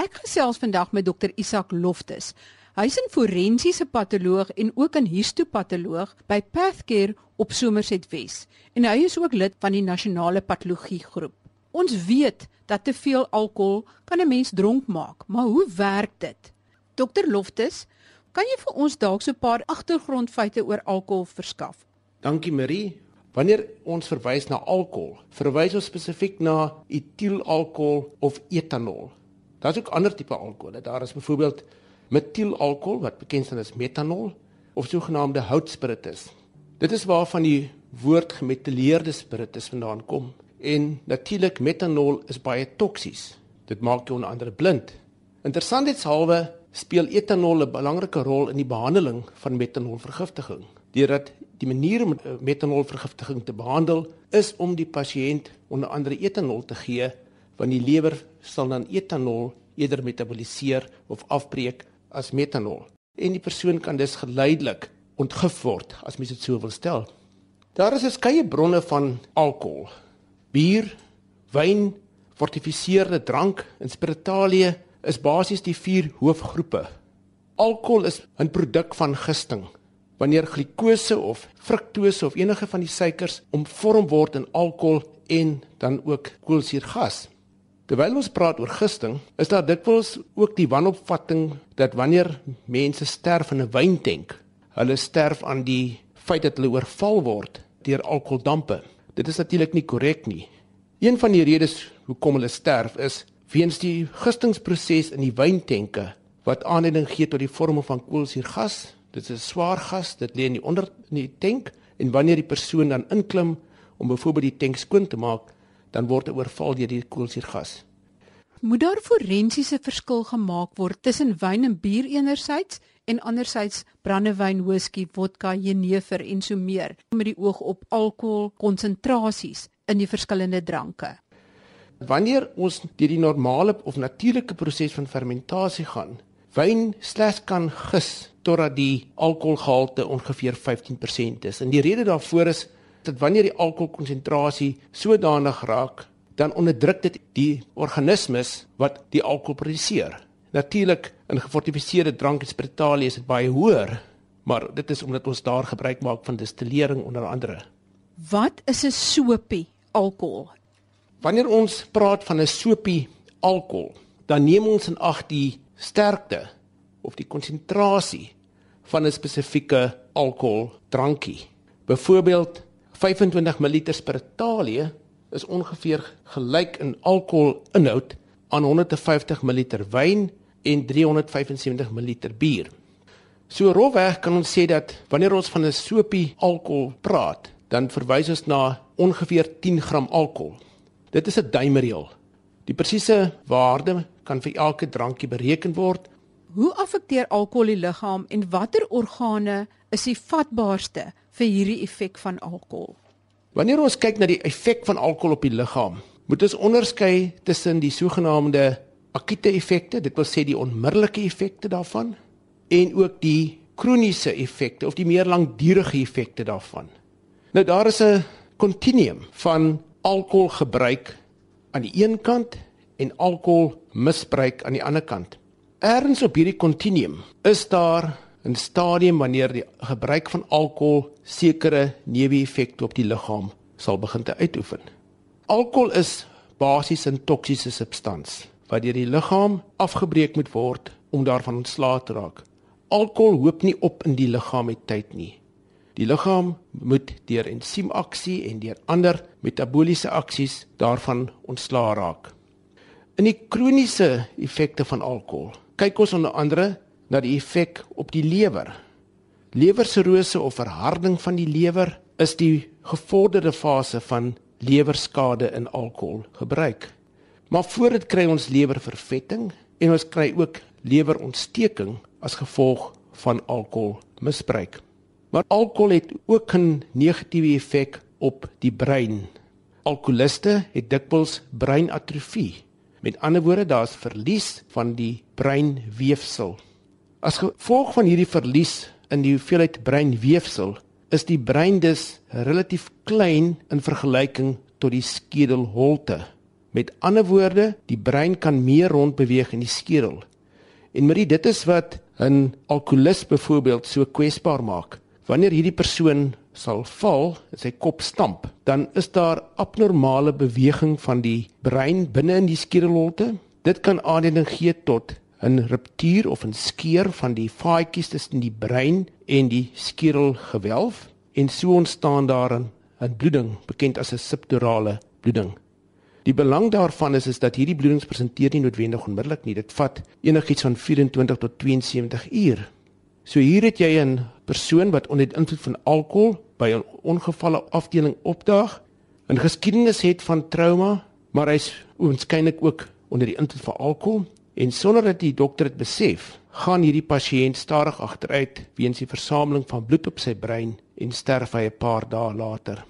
Ek gesels vandag met dokter Isak Loftus. Hy's 'n forensiese patoloog en ook 'n histopatoloog by Pathcare op Somerset Wes en hy is ook lid van die nasionale patologie groep. Ons weet dat te veel alkohol kan 'n mens dronk maak, maar hoe werk dit? Dokter Loftus, kan jy vir ons dalk so 'n paar agtergrondfeite oor alkohol verskaf? Dankie Marie. Wanneer ons verwys na alkohol, verwys ons spesifiek na etielalkohol of etanol. Daar's ook ander tipe alkohol. Daar is byvoorbeeld metielalkohol wat bekend staan as metanol of sogenaamde houtspiritus. Dit is waarvan die woord gemetileerde spiritus vandaan kom. En natuurlik metanol is baie toksies. Dit maak jou onder andere blind. Interessantheidshalwe speel etanol 'n belangrike rol in die behandeling van metanolvergiftiging. Deurdat die manier om eh, metanolvergiftiging te behandel is om die pasiënt onder andere etanol te gee want die lewer sal dan etanol eerder metaboliseer of afbreek as metanol en die persoon kan dus geleidelik ontgif word as mens dit so wil stel. Daar is verskeie bronne van alkohol. Bier, wyn, fortifiseerde drank en spiritualie is basies die vier hoofgroepe. Alkohol is 'n produk van gisting. Wanneer glikose of fruktose of enige van die suikers omvorm word in alkohol en dan ook koolsuurgas. Terwyl ons praat oor gisting, is daar dikwels ook die wanopvatting dat wanneer mense sterf in 'n wyntank, hulle sterf aan die feit dat hulle oorval word deur alkoholdampe. Dit is natuurlik nie korrek nie. Een van die redes hoekom hulle sterf is weens die gistingsproses in die wyntanke wat aanleiding gee tot die vorming van koolsuurgas. Dit is 'n swaar gas, dit lê in die onder in die tank en wanneer die persoon dan inklim om byvoorbeeld die tank skoon te maak, dan word hy oorval deur die koolsuurgas. Moet daar forensiese verskil gemaak word tussen wyn en bier enerzijds en anderzijds brandewyn, whisky, vodka, jenever en so meer met die oog op alkohol konsentrasies in die verskillende dranke? Wanneer ons deur die normale of natuurlike proses van fermentasie gaan, wyn slegs kan gis totdat die alkoholgehalte ongeveer 15% is. En die rede daarvoor is dat wanneer die alkoholkonsentrasie sodanig raak, dan onderdruk dit die organismes wat die alkohol produseer. Natuurlik in gefortifiseerde drank en spiritualie is dit baie hoër, maar dit is omdat ons daar gebruik maak van destillering onder andere. Wat is 'n sopie alkohol? Wanneer ons praat van 'n sopie alkohol, dan neem ons in ag die sterkte of die konsentrasie van 'n spesifieke alkoholdrankie. Byvoorbeeld 25 ml spiritualie is ongeveer gelyk in alkoholinhoud aan 150 ml wyn en 375 ml bier. So rofweg kan ons sê dat wanneer ons van 'n sopie alkohol praat, dan verwys ons na ongeveer 10 gram alkohol. Dit is 'n duimreël. Die presiese waarde kan vir elke drankie bereken word Hoe affekteer alkohol die liggaam en watter organe is die vatbaarste vir hierdie effek van alkohol? Wanneer ons kyk na die effek van alkohol op die liggaam, moet ons onderskei tussen die sogenaamde akute effekte, dit wil sê die onmiddellike effekte daarvan, en ook die kroniese effekte of die meer langdurige effekte daarvan. Nou daar is 'n kontinuum van alkoholgebruik aan die een kant en alkoholmisbruik aan die ander kant. Ergens op hierdie kontinuum is daar 'n stadium wanneer die gebruik van alkohol sekere neeweffekte op die liggaam sal begin te uitoefen. Alkohol is basies 'n toksiese substans wat deur die liggaam afgebreek moet word om daarvan ontslae te raak. Alkohol hoop nie op in die liggaam met tyd nie. Die liggaam moet deur ensiemaksie en deur ander metabooliese aksies daarvan ontslae raak. In die kroniese effekte van alkohol kyk ons onder andere na die effek op die lewer. Lewersirose of verharding van die lewer is die gevorderde fase van lewerskade in alkoholgebruik. Maar voor dit kry ons lewervervetting en ons kry ook lewerontsteking as gevolg van alkoholmisbruik. Maar alkohol het ook 'n negatiewe effek op die brein. Alkoholiste het dikwels breinatrofie Met ander woorde, daar's verlies van die breinweefsel. As gevolg van hierdie verlies in die hoeveelheid breinweefsel, is die brein dus relatief klein in vergelyking tot die skedelholte. Met ander woorde, die brein kan meer rondbeweeg in die skedel. En Marie, dit is wat 'n alkolikus byvoorbeeld so kwesbaar maak. Wanneer hierdie persoon sal val, sy kop stamp, dan is daar abnormale beweging van die brein binne in die skedelholte. Dit kan aanleiding gee tot 'n ruptuur of 'n skeur van die vaatjies tussen die brein en die skedelgewelf en so ontstaan daar 'n bloeding bekend as 'n subdurale bloeding. Die belang daarvan is is dat hierdie bloedings presenteer nie noodwendig onmiddellik nie. Dit vat enigiets van 24 tot 72 uur. So hier het jy 'n persoon wat onder die invloed van alkohol by 'n ongevalle afdeling opdaag, 'n geskiedenis het van trauma, maar hy's waarskynlik ook onder die invloed van alkohol en sonder dat die dokter dit besef, gaan hierdie pasiënt stadig agteruit weens die versameling van bloed op sy brein en sterf hy 'n paar dae later.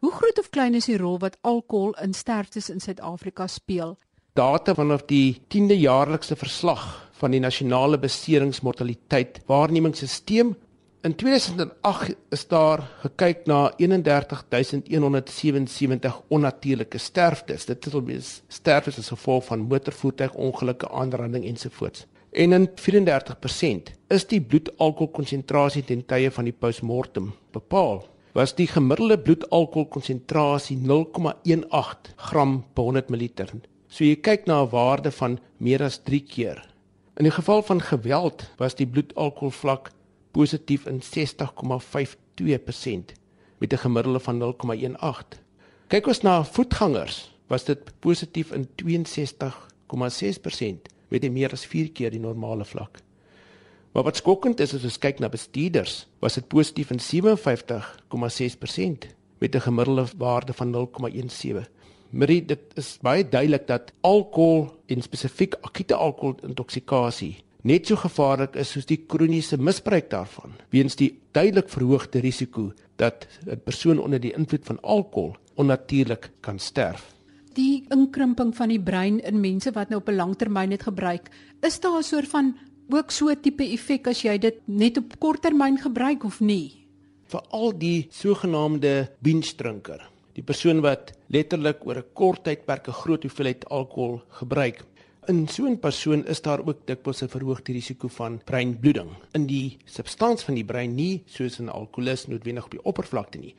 Hoe groot of klein is die rol wat alkohol in sterftes in Suid-Afrika speel? Data vanaf die 10de jaarlikse verslag van die nasionale beseringsmortaliteit waarnemingsstelsel in 2008 is daar gekyk na 31177 onnatuurlike sterftes. Dit is alweer sterftes as gevolg van motorvoertuigongelukke, aanranding ensovoorts. En in 34% is die bloedalkoholkonsentrasie ten tye van die postmortem bepaal was die gemiddelde bloedalkoholkonsentrasie 0,18 gram per 100 ml. So jy kyk na 'n waarde van meer as 3 keer. In die geval van geweld was die bloedalkoholvlak positief in 60,52% met 'n gemiddelde van 0,18. Kyk ons na voetgangers, was dit positief in 62,6% met 'n meer as 4 keer die normale vlak. Maar wat skokkend is as ons kyk na bestuurders, was dit positief in 57,6% met 'n gemiddelde waarde van 0,17. Marie, dit is baie duidelik dat alkohol en spesifiek akute alkoholintoksikasie net so gevaarlik is soos die kroniese misbruik daarvan, weens die duidelik verhoogde risiko dat 'n persoon onder die invloed van alkohol onnatuurlik kan sterf. Die inkrimping van die brein in mense wat nou op 'n langtermyn dit gebruik, is daar 'n soort van ook so 'n tipe effek as jy dit net op korttermyn gebruik of nie? Vir al die sogenaamde binge drinker, die persoon wat letterlik oor 'n kort tydperk 'n groot hoeveelheid alkohol gebruik. In so 'n persoon is daar ook dikwels 'n verhoogde risiko van breinbloeding in die substans van die brein nie soos 'n alkoholist noodwendig op die oppervlakte nie.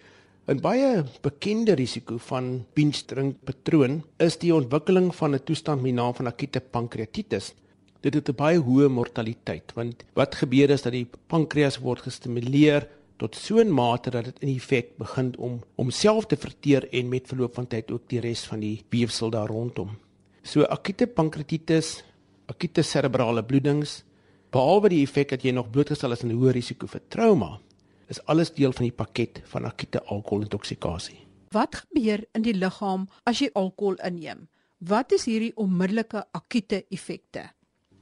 'n Baie bekende risiko van binge drink patroon is die ontwikkeling van 'n toestand met die naam van akute pankreatitis dit het 'n baie hoë mortaliteit want wat gebeur is dat die pankreas word gestimuleer tot so 'n mate dat dit in effek begin om homself te verteer en met verloop van tyd ook die res van die weefsel daar rondom. So akute pankreatitis, akute serebrale bloedings, behalwe die effek dat jy nog blootgestel is aan 'n hoë risiko vir trauma, is alles deel van die pakket van akute alkoholintoksikasie. Wat gebeur in die liggaam as jy alkohol inneem? Wat is hierdie onmiddellike akute effekte?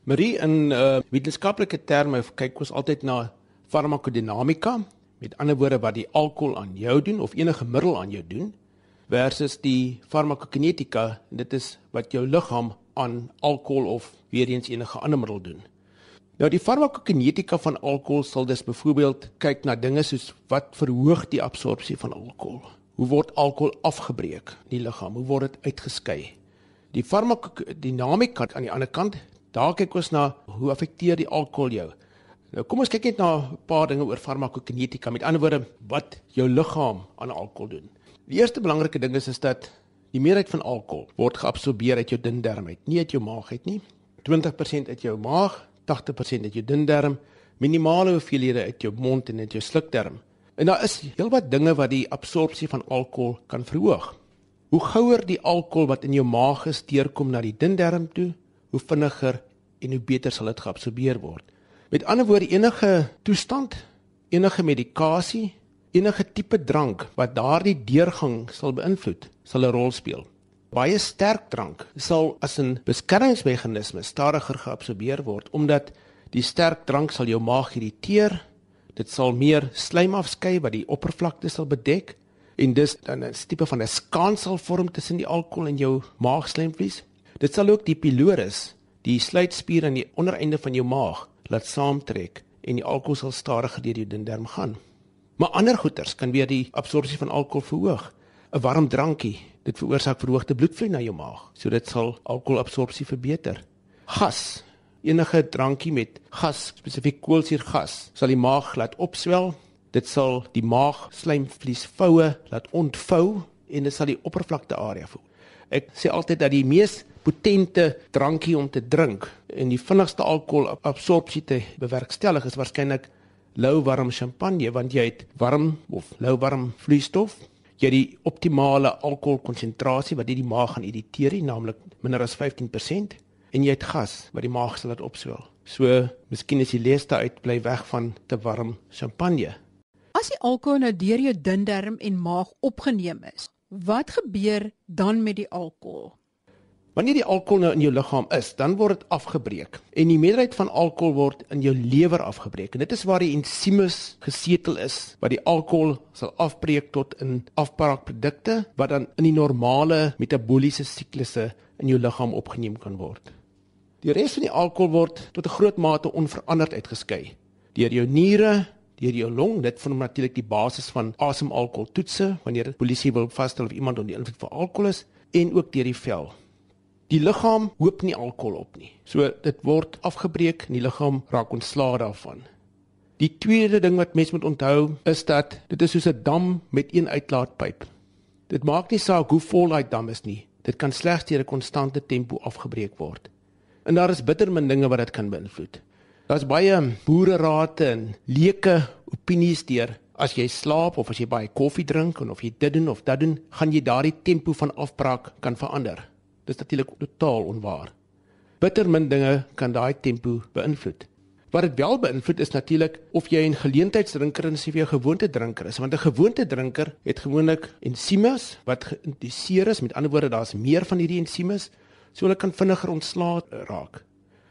Marie in uh, wetenskaplike terme kyk ons altyd na farmakodinamika, met ander woorde wat die alkohol aan jou doen of enige middel aan jou doen versus die farmakokinetika, dit is wat jou liggaam aan alkohol of weer eens enige ander middel doen. Nou die farmakokinetika van alkohol sal dus byvoorbeeld kyk na dinge soos wat verhoog die absorpsie van alkohol. Hoe word alkohol afgebreek in die liggaam? Hoe word dit uitgeskei? Die farmakodinamika aan die ander kant Daar kyk ons na hoe affekteer die alkohol jou. Nou kom ons kyk net na 'n paar dinge oor farmakokinetika. Met ander woorde, wat jou liggaam aan alkohol doen. Die eerste belangrike ding is is dat die meerderheid van alkohol word geabsorbeer uit jou dun darm uit, nie uit jou maag uit nie. 20% uit jou maag, 80% uit jou dun darm, minimale hoeveelhede uit jou mond en uit jou slukdarm. En daar is heelwat dinge wat die absorpsie van alkohol kan verhoog. Hoe gouer die alkohol wat in jou maag is deurkom na die dun darm toe, hoe vinniger en hoe beter sal dit geabsorbeer word. Met ander woorde enige toestand, enige medikasie, enige tipe drank wat daardie deurgang sal beïnvloed, sal 'n rol speel. Baie sterk drank sal as 'n beskermingsmeganisme stadiger geabsorbeer word omdat die sterk drank sal jou maag irriteer. Dit sal meer slaim afskei wat die oppervlakte sal bedek en dis dan 'n tipe van 'n skansel vorm tussen die alkohol en jou maagslijmvlies. Dit sal ook die pylorus, die sluitspier aan die ondereinde van jou maag, laat saamtrek en die alkohol sal stadiger deur jou dundarm gaan. Maar ander goeters kan weer die absorpsie van alkohol verhoog. 'n Warm drankie, Dit veroorsaak verhoogde bloedvloei na jou maag, so dit sal alkoholabsorpsie verbeter. Gas. Enige drankie met gas, spesifiek koolsuurgas, sal die maag laat opswel. Dit sal die maag slijmvliesvoue laat ontvou en dit sal die oppervlakte area voel. Ek sê altyd dat die mees potente drankie om te drink en die vinnigste alkoholabsorpsie te bewerkstellig is waarskynlik lou warm champagne want jy het warm of lou warm vloeistof. Jy het die optimale alkoholkonsentrasie wat dit die maag gaan irriteer naamlik minder as 15% en jy het gas wat die maag sal laat opswel. So miskien is die leeste uit bly weg van te warm champagne. As die alkohol nou deur jou dun darm en maag opgeneem is wat gebeur dan met die alkohol Wanneer die alkohol nou in jou liggaam is, dan word dit afgebreek en die meerderheid van alkohol word in jou lewer afgebreek. En dit is waar die ensimes gesetel is wat die alkohol sal afbreek tot in afbraakprodukte wat dan in die normale metabooliese siklusse in jou liggaam opgeneem kan word. Die res van die alkohol word tot 'n groot mate onveranderd uitgeskei deur jou niere, deur jou long. Dit vorm natuurlik die basis van asemalkoholtoetse wanneer die polisie wil vasstel of iemand onder invloed van alkohol is en ook deur die vel. Die liggaam hoop nie alkohol op nie. So dit word afgebreek en die liggaam raak ontslae daarvan. Die tweede ding wat mens moet onthou is dat dit is soos 'n dam met een uitlaatpyp. Dit maak nie saak hoe vol daai dam is nie. Dit kan slegs deur 'n konstante tempo afgebreek word. En daar is bitter min dinge wat dit kan beïnvloed. Daar's baie boererate en leuke opinies deur as jy slaap of as jy baie koffie drink en of jy dit doen of dat doen, gaan jy daardie tempo van afbraak kan verander. Dis natuurlik totaal onwaar. Bitter min dinge kan daai tempo beïnvloed. Wat dit wel beïnvloed is natuurlik of jy 'n geleentheidsdrinker is of jy 'n gewoonte drinker is, want 'n gewoonte drinker het gewoonlik ensimes wat geïndiseer is, met ander woorde daar's meer van hierdie ensimes, so hulle kan vinniger ontslae raak.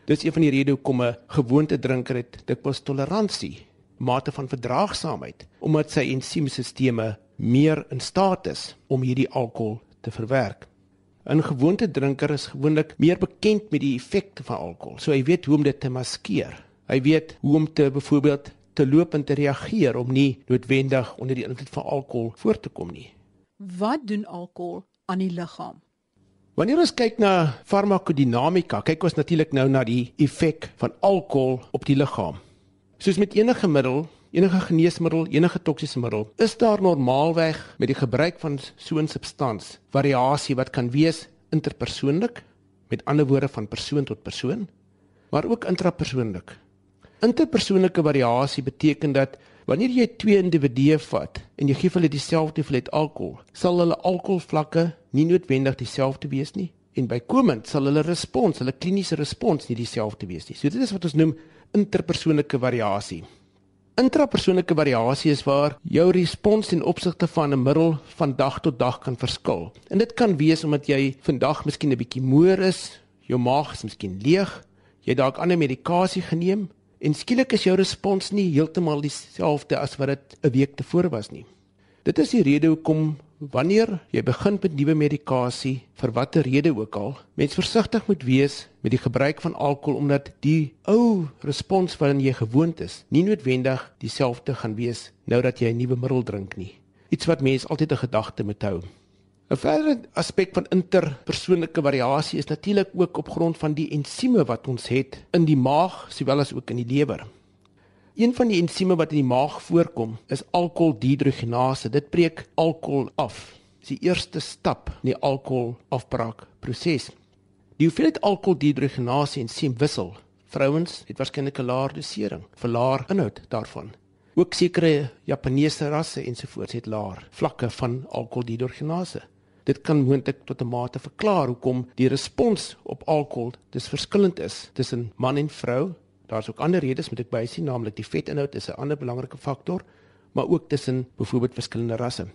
Dis een van die redes hoekom 'n gewoonte drinker het dikwels toleransie, mate van verdraagsaamheid, omdat sy ensiemstelsels meer in staat is om hierdie alkohol te verwerk. 'n Gewoonte drinker is gewoonlik meer bekend met die effekte van alkohol. So hy weet hoe om dit te maskeer. Hy weet hoe om te byvoorbeeld te loop en te reageer om nie noodwendig onder die invloed van alkohol voor te kom nie. Wat doen alkohol aan die liggaam? Wanneer ons kyk na farmakodinamika, kyk ons natuurlik nou na die effek van alkohol op die liggaam. Soos met enige middel enige geneesmiddel, enige toksiese middel, is daar normaalweg met die gebruik van so 'n substans variasie wat kan wees interpersoonlik, met ander woorde van persoon tot persoon, maar ook intrapersoonlik. Interpersoonlike variasie beteken dat wanneer jy twee individue vat en jy gee hulle dieselfde hoeveelheid alkohol, sal hulle alkoholvlakke nie noodwendig dieselfde wees nie en bykomend sal hulle respons, hulle kliniese respons nie dieselfde wees nie. So dit is wat ons noem interpersoonlike variasie. Intrapersoonlike variasie is waar jou respons in opsigte van 'n middel van dag tot dag kan verskil. En dit kan wees omdat jy vandag miskien 'n bietjie moer is, jou maag is miskien leeg, jy dalk ander medikasie geneem en skielik is jou respons nie heeltemal dieselfde as wat dit 'n week tevore was nie. Dit is die rede hoekom wanneer jy begin met nuwe medikasie vir watter rede ook al, mens versigtig moet wees met die gebruik van alkohol omdat die ou respons waaraan jy gewoond is, nie noodwendig dieselfde gaan wees nou dat jy 'n nuwe middel drink nie. Iets wat mens altyd 'n gedagte moet hou. 'n Verdere aspek van interpersoonlike variasie is natuurlik ook op grond van die ensieme wat ons het in die maag sowel as ook in die lewer. Een van die ensieme wat in die maag voorkom, is alkoholdehidrogenase. Dit breek alkohol af. Dis die eerste stap in die alkoholafbraakproses. Die hoeveelheid alkoholdehidrogenase ensiem wissel. Vrouens het waarskynlik 'n laer dosering, verlaar inhoud daarvan. Ook sekere Japaneese rasse ensovoorts het laer vlakke van alkoholdehidrogenase. Dit kan moontlik tot 'n mate verklaar hoekom die respons op alkohol dis verskillend is tussen man en vrou Daar's ook ander redes moet ek bysien, naamlik die vetinhoud is 'n ander belangrike faktor, maar ook tussen byvoorbeeld verskillende rasse.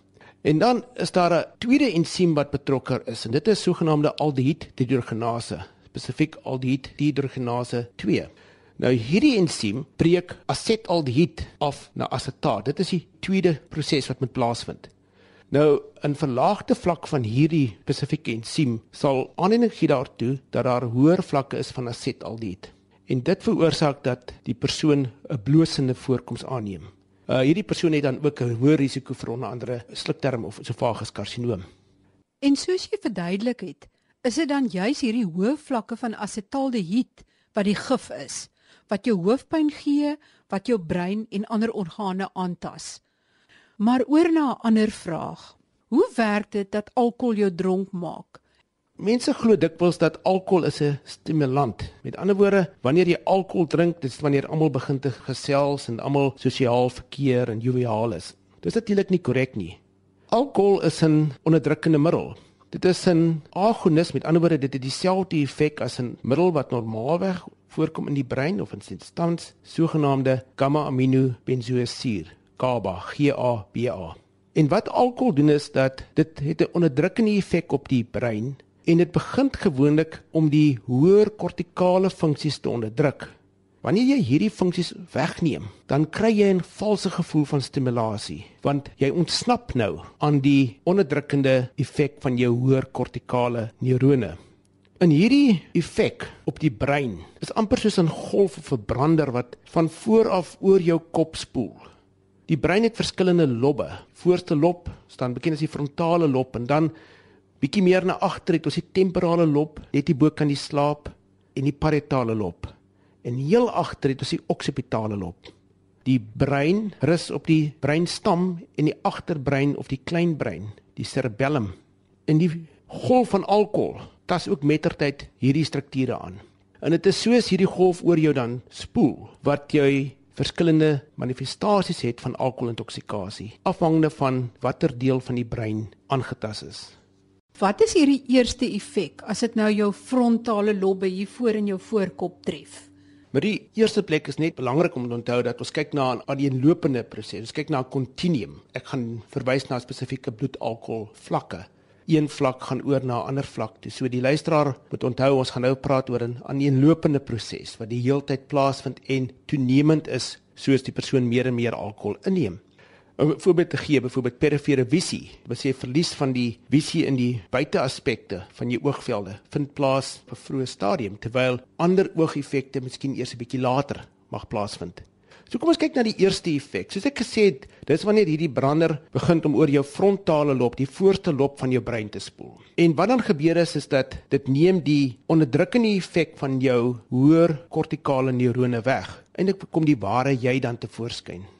En dan is daar 'n tweede ensiem wat betrokke is en dit is sogenaamde aldehied dehidrogenase, spesifiek aldehied dehidrogenase 2. Nou hierdie ensiem breek asetaldehied af na asetaat. Dit is die tweede proses wat met plaasvind. Nou, 'n verlaagde vlak van hierdie spesifieke ensiem sal aanleiding gee daartoe dat daar hoër vlakke is van asetaldehied en dit veroorsaak dat die persoon 'n blosende voorkoms aanneem. Uh hierdie persoon het dan ook 'n hoë risiko vir onder andere slukterm of esophagus karsinoom. En soos jy verduidelik het, is dit dan juis hierdie hoë vlakke van asetaldehied wat die gif is, wat jou hoofpyn gee, wat jou brein en ander organe aantas. Maar oor na 'n ander vraag. Hoe werk dit dat alkohol jou dronk maak? Mense glo dikwels dat alkohol is 'n stimulant. Met ander woorde, wanneer jy alkohol drink, dis wanneer almal begin te gesels en almal sosiaal verkeer en joviaal is. Dis natuurlik nie korrek nie. Alkohol is 'n onderdrukkende middel. Dit is 'n agonis, met ander woorde, dit het dieselfde effek as 'n middel wat normaalweg voorkom in die brein of in substans, sogenaamde gamma-aminobenzoesuur, GABA, G A B A. En wat alkohol doen is dat dit het 'n onderdrukkende effek op die brein en dit begin gewoonlik om die hoër kortikale funksies te onderdruk. Wanneer jy hierdie funksies wegneem, dan kry jy 'n valse gevoel van stimulasie, want jy ontsnap nou aan die onderdrukkende effek van jou hoër kortikale neurone. In hierdie effek op die brein is amper soos 'n golf of 'n brander wat van voor af oor jou kop spoel. Die brein het verskillende lobbe. Voorste lob staan bekend as die frontale lob en dan bietjie meer na agter het ons die temporale lob, net hier bo kan die slaap en die parietale lob. En heel agter het ons die occipitale lob. Die brein rus op die breinstam en die agterbrein of die kleinbrein, die cerebellum. En die golf van alkohol tas ook mettertyd hierdie strukture aan. En dit is soos hierdie golf oor jou dan spoel wat jy verskillende manifestasies het van alkoholintoksikasie afhangende van watter deel van die brein aangetast is. Wat is hierdie eerste effek as dit nou jou frontale lobbe hier voor in jou voorkop tref? Maar die eerste plek is net belangrik om te onthou dat ons kyk na 'n aaneenlopende proses. Ons kyk na 'n kontinuum. Ek gaan verwys na spesifieke bloedalkohol vlakke. Een vlak gaan oor na 'n ander vlak. Toe. So die luisteraar moet onthou ons gaan nou praat oor 'n aaneenlopende proses wat die heeltyd plaasvind en toenemend is soos die persoon meer en meer alkohol inneem. 'n voorbeeld te gee, byvoorbeeld perifere visie, wat sê verlies van die visie in die buiteaspekte van jou oogvelde vind plaas op 'n vroeë stadium terwyl ander oogeffekte miskien eers 'n bietjie later mag plaasvind. So kom ons kyk na die eerste effek. Soos ek gesê het, dis wanneer hierdie brander begin om oor jou frontale lob, die voorste lob van jou brein te spoel. En wat dan gebeur is is dat dit neem die onderdrukkende effek van jou hoër kortikale neurone weg. Eindelik kom die ware jy dan te voorskyn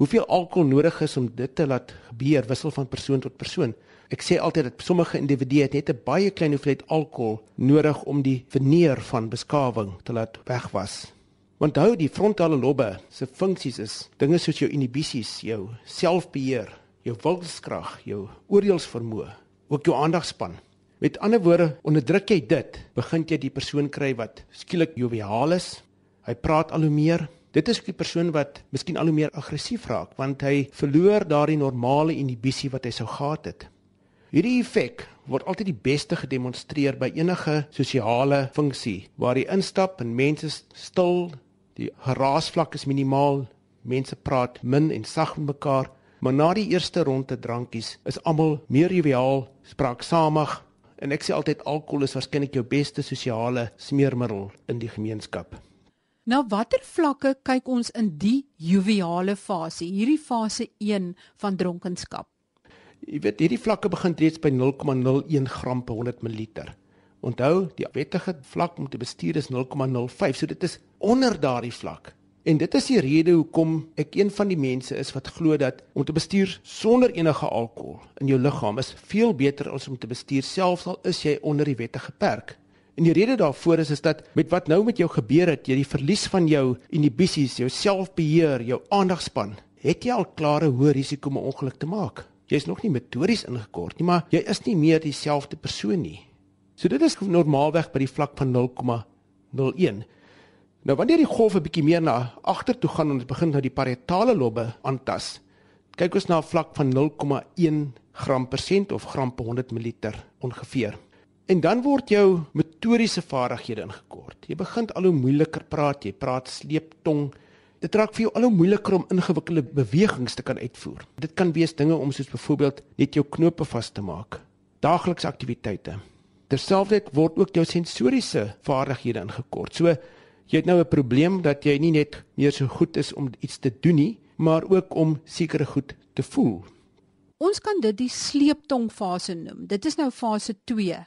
hoeveel alkohol nodig is om dit te laat gebeur wissel van persoon tot persoon. Ek sê altyd dat sommige individue net 'n baie klein hoeveelheid alkohol nodig om die veneer van beskawing te laat wegwas. Want hou die frontale lobbe se funksies is dinge soos jou inhibisies, jou selfbeheer, jou wilskrag, jou oordeelsvermoë, ook jou aandagspan. Met ander woorde, onderdruk jy dit, begin jy die persoon kry wat skielik joviaal is. Hy praat al hoe meer, Dit is 'n persoon wat miskien al hoe meer aggressief raak want hy verloor daardie normale inhibisie wat hy sou gehad het. Hierdie effek word altyd die beste gedemonstreer by enige sosiale funksie waar jy instap en mense stil, die geraasvlak is minimaal, mense praat min en sag met mekaar, maar na die eerste ronde drankies is almal meer joviaal, spraaksamig en ek sê altyd alkohol is waarskynlik jou beste sosiale smeermiddel in die gemeenskap. Na watter vlakke kyk ons in die joviale fase, hierdie fase 1 van dronkenskap? Jy weet, hierdie vlakke begin reeds by 0,01 gram per 100 ml. Onthou, die wettige vlak om te bestuur is 0,05, so dit is onder daardie vlak. En dit is die rede hoekom ek een van die mense is wat glo dat om te bestuur sonder enige alkohol in jou liggaam is veel beter as om te bestuur selfs al is jy onder die wettige perk. En die rede daarvoor is is dat met wat nou met jou gebeur het, jy die verlies van jou inhibisies, jou selfbeheer, jou aandagspan, het jy al klare hoë risiko om 'n ongeluk te maak. Jy is nog nie metories ingekort nie, maar jy is nie meer dieselfde persoon nie. So dit is normaalweg by die vlak van 0,01. Nou wanneer die golf 'n bietjie meer na agter toe gaan en dit begin nou die parietale lobbe aantas, kyk ons na 'n vlak van 0,1 gram per sent of gram per 100 ml ongeveer. En dan word jou motoriese vaardighede ingekort. Jy begin al hoe moeiliker praat, jy praat sleeptong. Dit raak vir jou al hoe moeiliker om ingewikkelde bewegings te kan uitvoer. Dit kan wees dinge om soos byvoorbeeld net jou knope vas te maak. Daaglikse aktiwiteite. Terselfdertyd word ook jou sensoriese vaardighede ingekort. So jy het nou 'n probleem dat jy nie net meer so goed is om iets te doen nie, maar ook om sekere goed te voel. Ons kan dit die sleeptongfase noem. Dit is nou fase 2.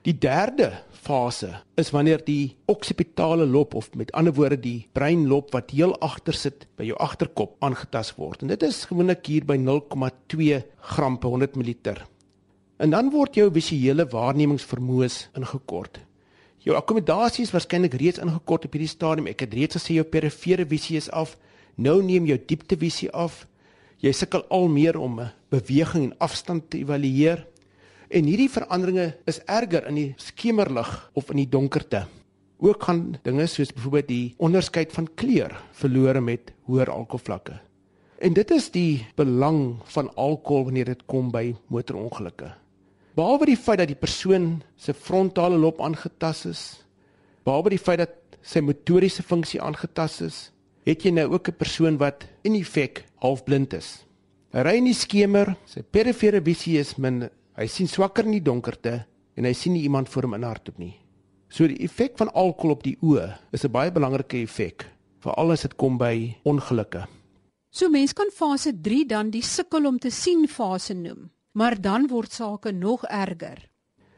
Die derde fase is wanneer die oksipitale lob of met ander woorde die breinlob wat heel agter sit by jou agterkop aangetast word. En dit is gewoonlik hier by 0,2 gram per 100 ml. En dan word jou visuele waarnemingsvermoë ingekort. Jou akkommodasie is waarskynlik reeds ingekort op hierdie stadium. Ek het reeds gesê jou perifere visie is af. Nou neem jou dieptevisie af. Jy sukkel al meer om beweging en afstand te evalueer. En hierdie veranderinge is erger in die skemerlig of in die donkerte. Ook gaan dinge soos byvoorbeeld die onderskeid van kleur verlore met hoër alkoholvlakke. En dit is die belang van alkohol wanneer dit kom by motorongelukke. Behalwe die feit dat die persoon se frontale lob aangetast is, behalwe die feit dat sy motoriese funksie aangetast is, het jy nou ook 'n persoon wat in effek halfblind is. Hy ry in die skemer, sy perifere visie is min Hy sien swakker in die donkerte en hy sien nie iemand voor hom in hardop nie. So die effek van alkohol op die oë is 'n baie belangrike effek, veral as dit kom by ongelukke. So mens kan fase 3 dan die sukkel om te sien fase noem, maar dan word sake nog erger.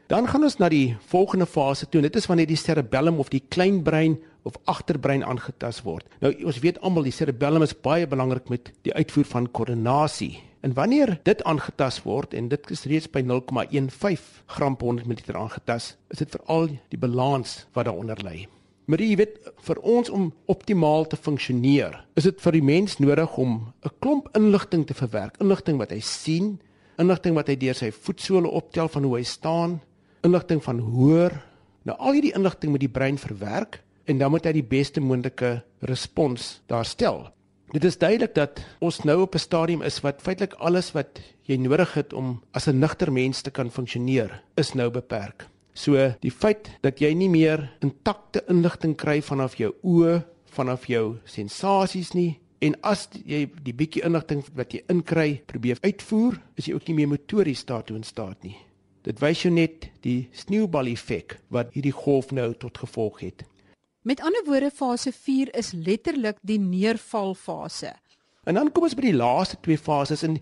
Dan gaan ons na die volgende fase toe. Dit is wanneer die cerebellum of die kleinbrein of agterbrein aangetast word. Nou ons weet almal die cerebellum is baie belangrik met die uitvoer van koördinasie En wanneer dit aangetast word en dit is reeds by 0,15 gram per 100 ml aangetast, is dit veral die balans wat daaronder lê. Maar jy weet vir ons om optimaal te funksioneer, is dit vir die mens nodig om 'n klomp inligting te verwerk, inligting wat hy sien, inligting wat hy deur sy voetsole optel van hoe hy staan, inligting van hoor. Nou al hierdie inligting moet die brein verwerk en dan moet hy die beste moontlike respons daar stel. Dit is duidelik dat ons nou op 'n stadium is wat feitelik alles wat jy nodig het om as 'n nugter mens te kan funksioneer, is nou beperk. So die feit dat jy nie meer intakte inligting kry vanaf jou oë, vanaf jou sensasies nie en as jy die bietjie inligting wat jy inkry probeer uitvoer, is jy ook nie meer motories daartoe in staat nie. Dit wys jou net die sneeubal effek wat hierdie golf nou tot gevolg het. Met ander woorde fase 4 is letterlik die neervalfase. En dan kom ons by die laaste twee fases en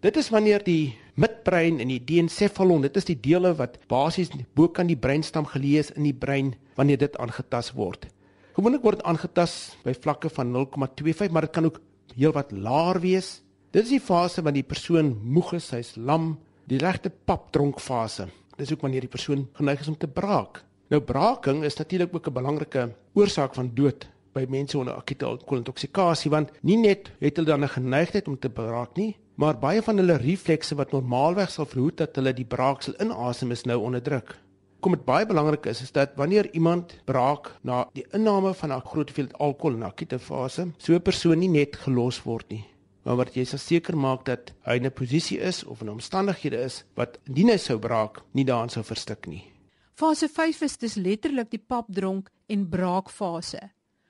dit is wanneer die midbrein en die diencephalon, dit is die dele wat basies bokant die breinstam geleë is in die brein wanneer dit aangetast word. Gewoonlik word dit aangetast by vlakke van 0,25, maar dit kan ook heelwat laer wees. Dit is die fase wanneer die persoon moeg is, hy's lam, die regte papdronkfase. Dis ook wanneer die persoon geneig is om te braak. Nou braaking is natuurlik ook 'n belangrike oorsaak van dood by mense onder akute alkoholintoksikasie want nie net het hulle dan 'n geneigtheid om te braak nie, maar baie van hulle reflekse wat normaalweg sal verhoed dat hulle die braaksel inasem is nou onderdruk. Kom dit baie belangrik is is dat wanneer iemand braak na die inname van 'n groot hoeveelheid alkohol in akute fase, so 'n persoon nie net gelos word nie, maar wat jy seker maak dat hy in 'n posisie is of in omstandighede is wat indien hy sou braak, nie daaraan sou verstik nie. Fase 5 is dus letterlik die papdronk en braakfase.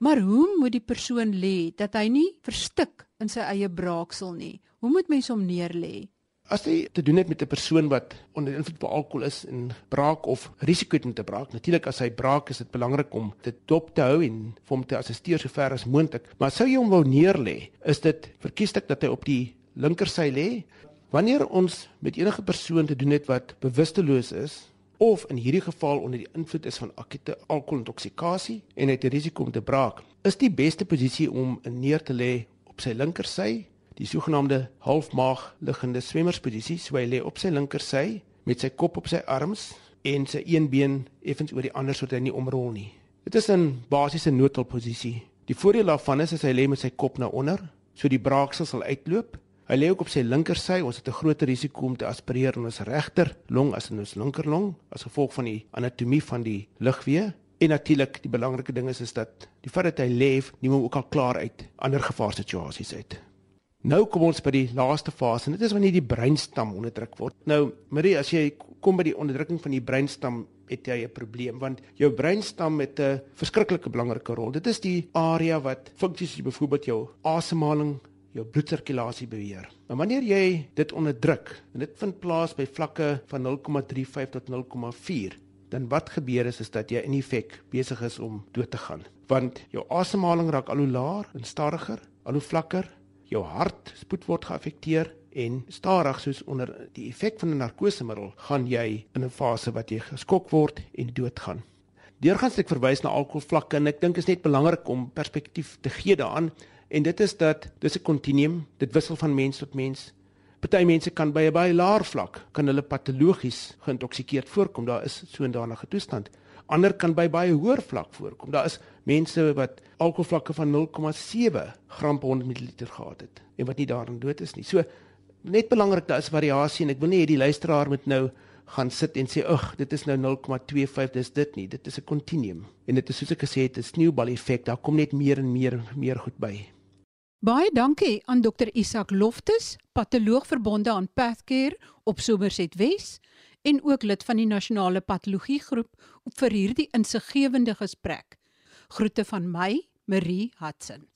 Maar hoe moet die persoon lê dat hy nie verstik in sy eie braaksel nie? Hoe moet mens hom neerlê? As jy te doen het met 'n persoon wat onder invloed van alkohol is en braak of risiko het om te braak, natuurlik as hy braak is dit belangrik om dit dop te hou en vir hom te assisteer so ver as moontlik. Maar sou jy hom wou neerlê, is dit verkieslik dat hy op die linkersy lê. Wanneer ons met enige persoon te doen het wat bewusteloos is, of in hierdie geval onder die invloed is van akute alkoholintoksikasie en het 'n risiko om te braak, is die beste posisie om neer te lê op sy linkersy, die sogenaamde halfmaag liggende swemmersposisie, so hy lê op sy linkersy met sy kop op sy arms en sy een been effens oor die ander sodat hy nie omrol nie. Dit is 'n basiese noodhulpposisie. Die voordeel daarvan is as hy lê met sy kop na onder, so die braaksel sal uitloop Hy lê ook op sy linkersy. Ons het 'n groter risiko om te aspireer in ons regter long as in ons linkerlong as gevolg van die anatomie van die lugweë. En natuurlik, die belangrike ding is is dat die feit dat hy leef, neem hom ook al klaar uit ander gevaarsituasies uit. Nou kom ons by die laaste fase en dit is wanneer die breinstam onderdruk word. Nou, Marie, as jy kom by die onderdrukking van die breinstam, het jy 'n probleem want jou breinstam het 'n verskriklike belangrike rol. Dit is die area wat funksies soos byvoorbeeld jou asemhaling, jou bloedsirkulasie beheer. Maar wanneer jy dit onderdruk en dit vind plaas by vlakke van 0,35 tot 0,4, dan wat gebeur is is dat jy in effek besig is om dood te gaan. Want jou asemhaling raak al hoe laer en stadiger, al hoe vlakker. jou hartspoed word geaffekteer en stadig soos onder die effek van 'n narkosemiddel gaan jy in 'n fase wat jy geskok word en doodgaan. Deurgangs ek verwys na alkoholvlakke en ek dink is net belangrik om perspektief te gee daaraan en dit is dat dis 'n kontinuum, dit wissel van mens tot mens. Party mense kan by 'n baie laer vlak kan hulle patologies geïntoksikeerd voorkom. Daar is so 'n danige toestand. Ander kan by baie hoër vlak voorkom. Daar is mense wat alkoholvlakke van 0,7 gram per 100 ml gehad het en wat nie daarin dood is nie. So net belangrik daar is variasie en ek wil nie hê die luisteraar moet nou gaan sit en sê ag dit is nou 0,25 dis dit nie dit is 'n kontinuum en dit is soos ek gesê het 'n sneeubal effek daar kom net meer en meer en meer goed by Baie dankie aan Dr Isak Loftus, patoloog verbonde aan Pathcare op Somerset Wes en ook lid van die nasionale patologie groep vir hierdie insiggewende gesprek. Groete van my, Marie Hudson.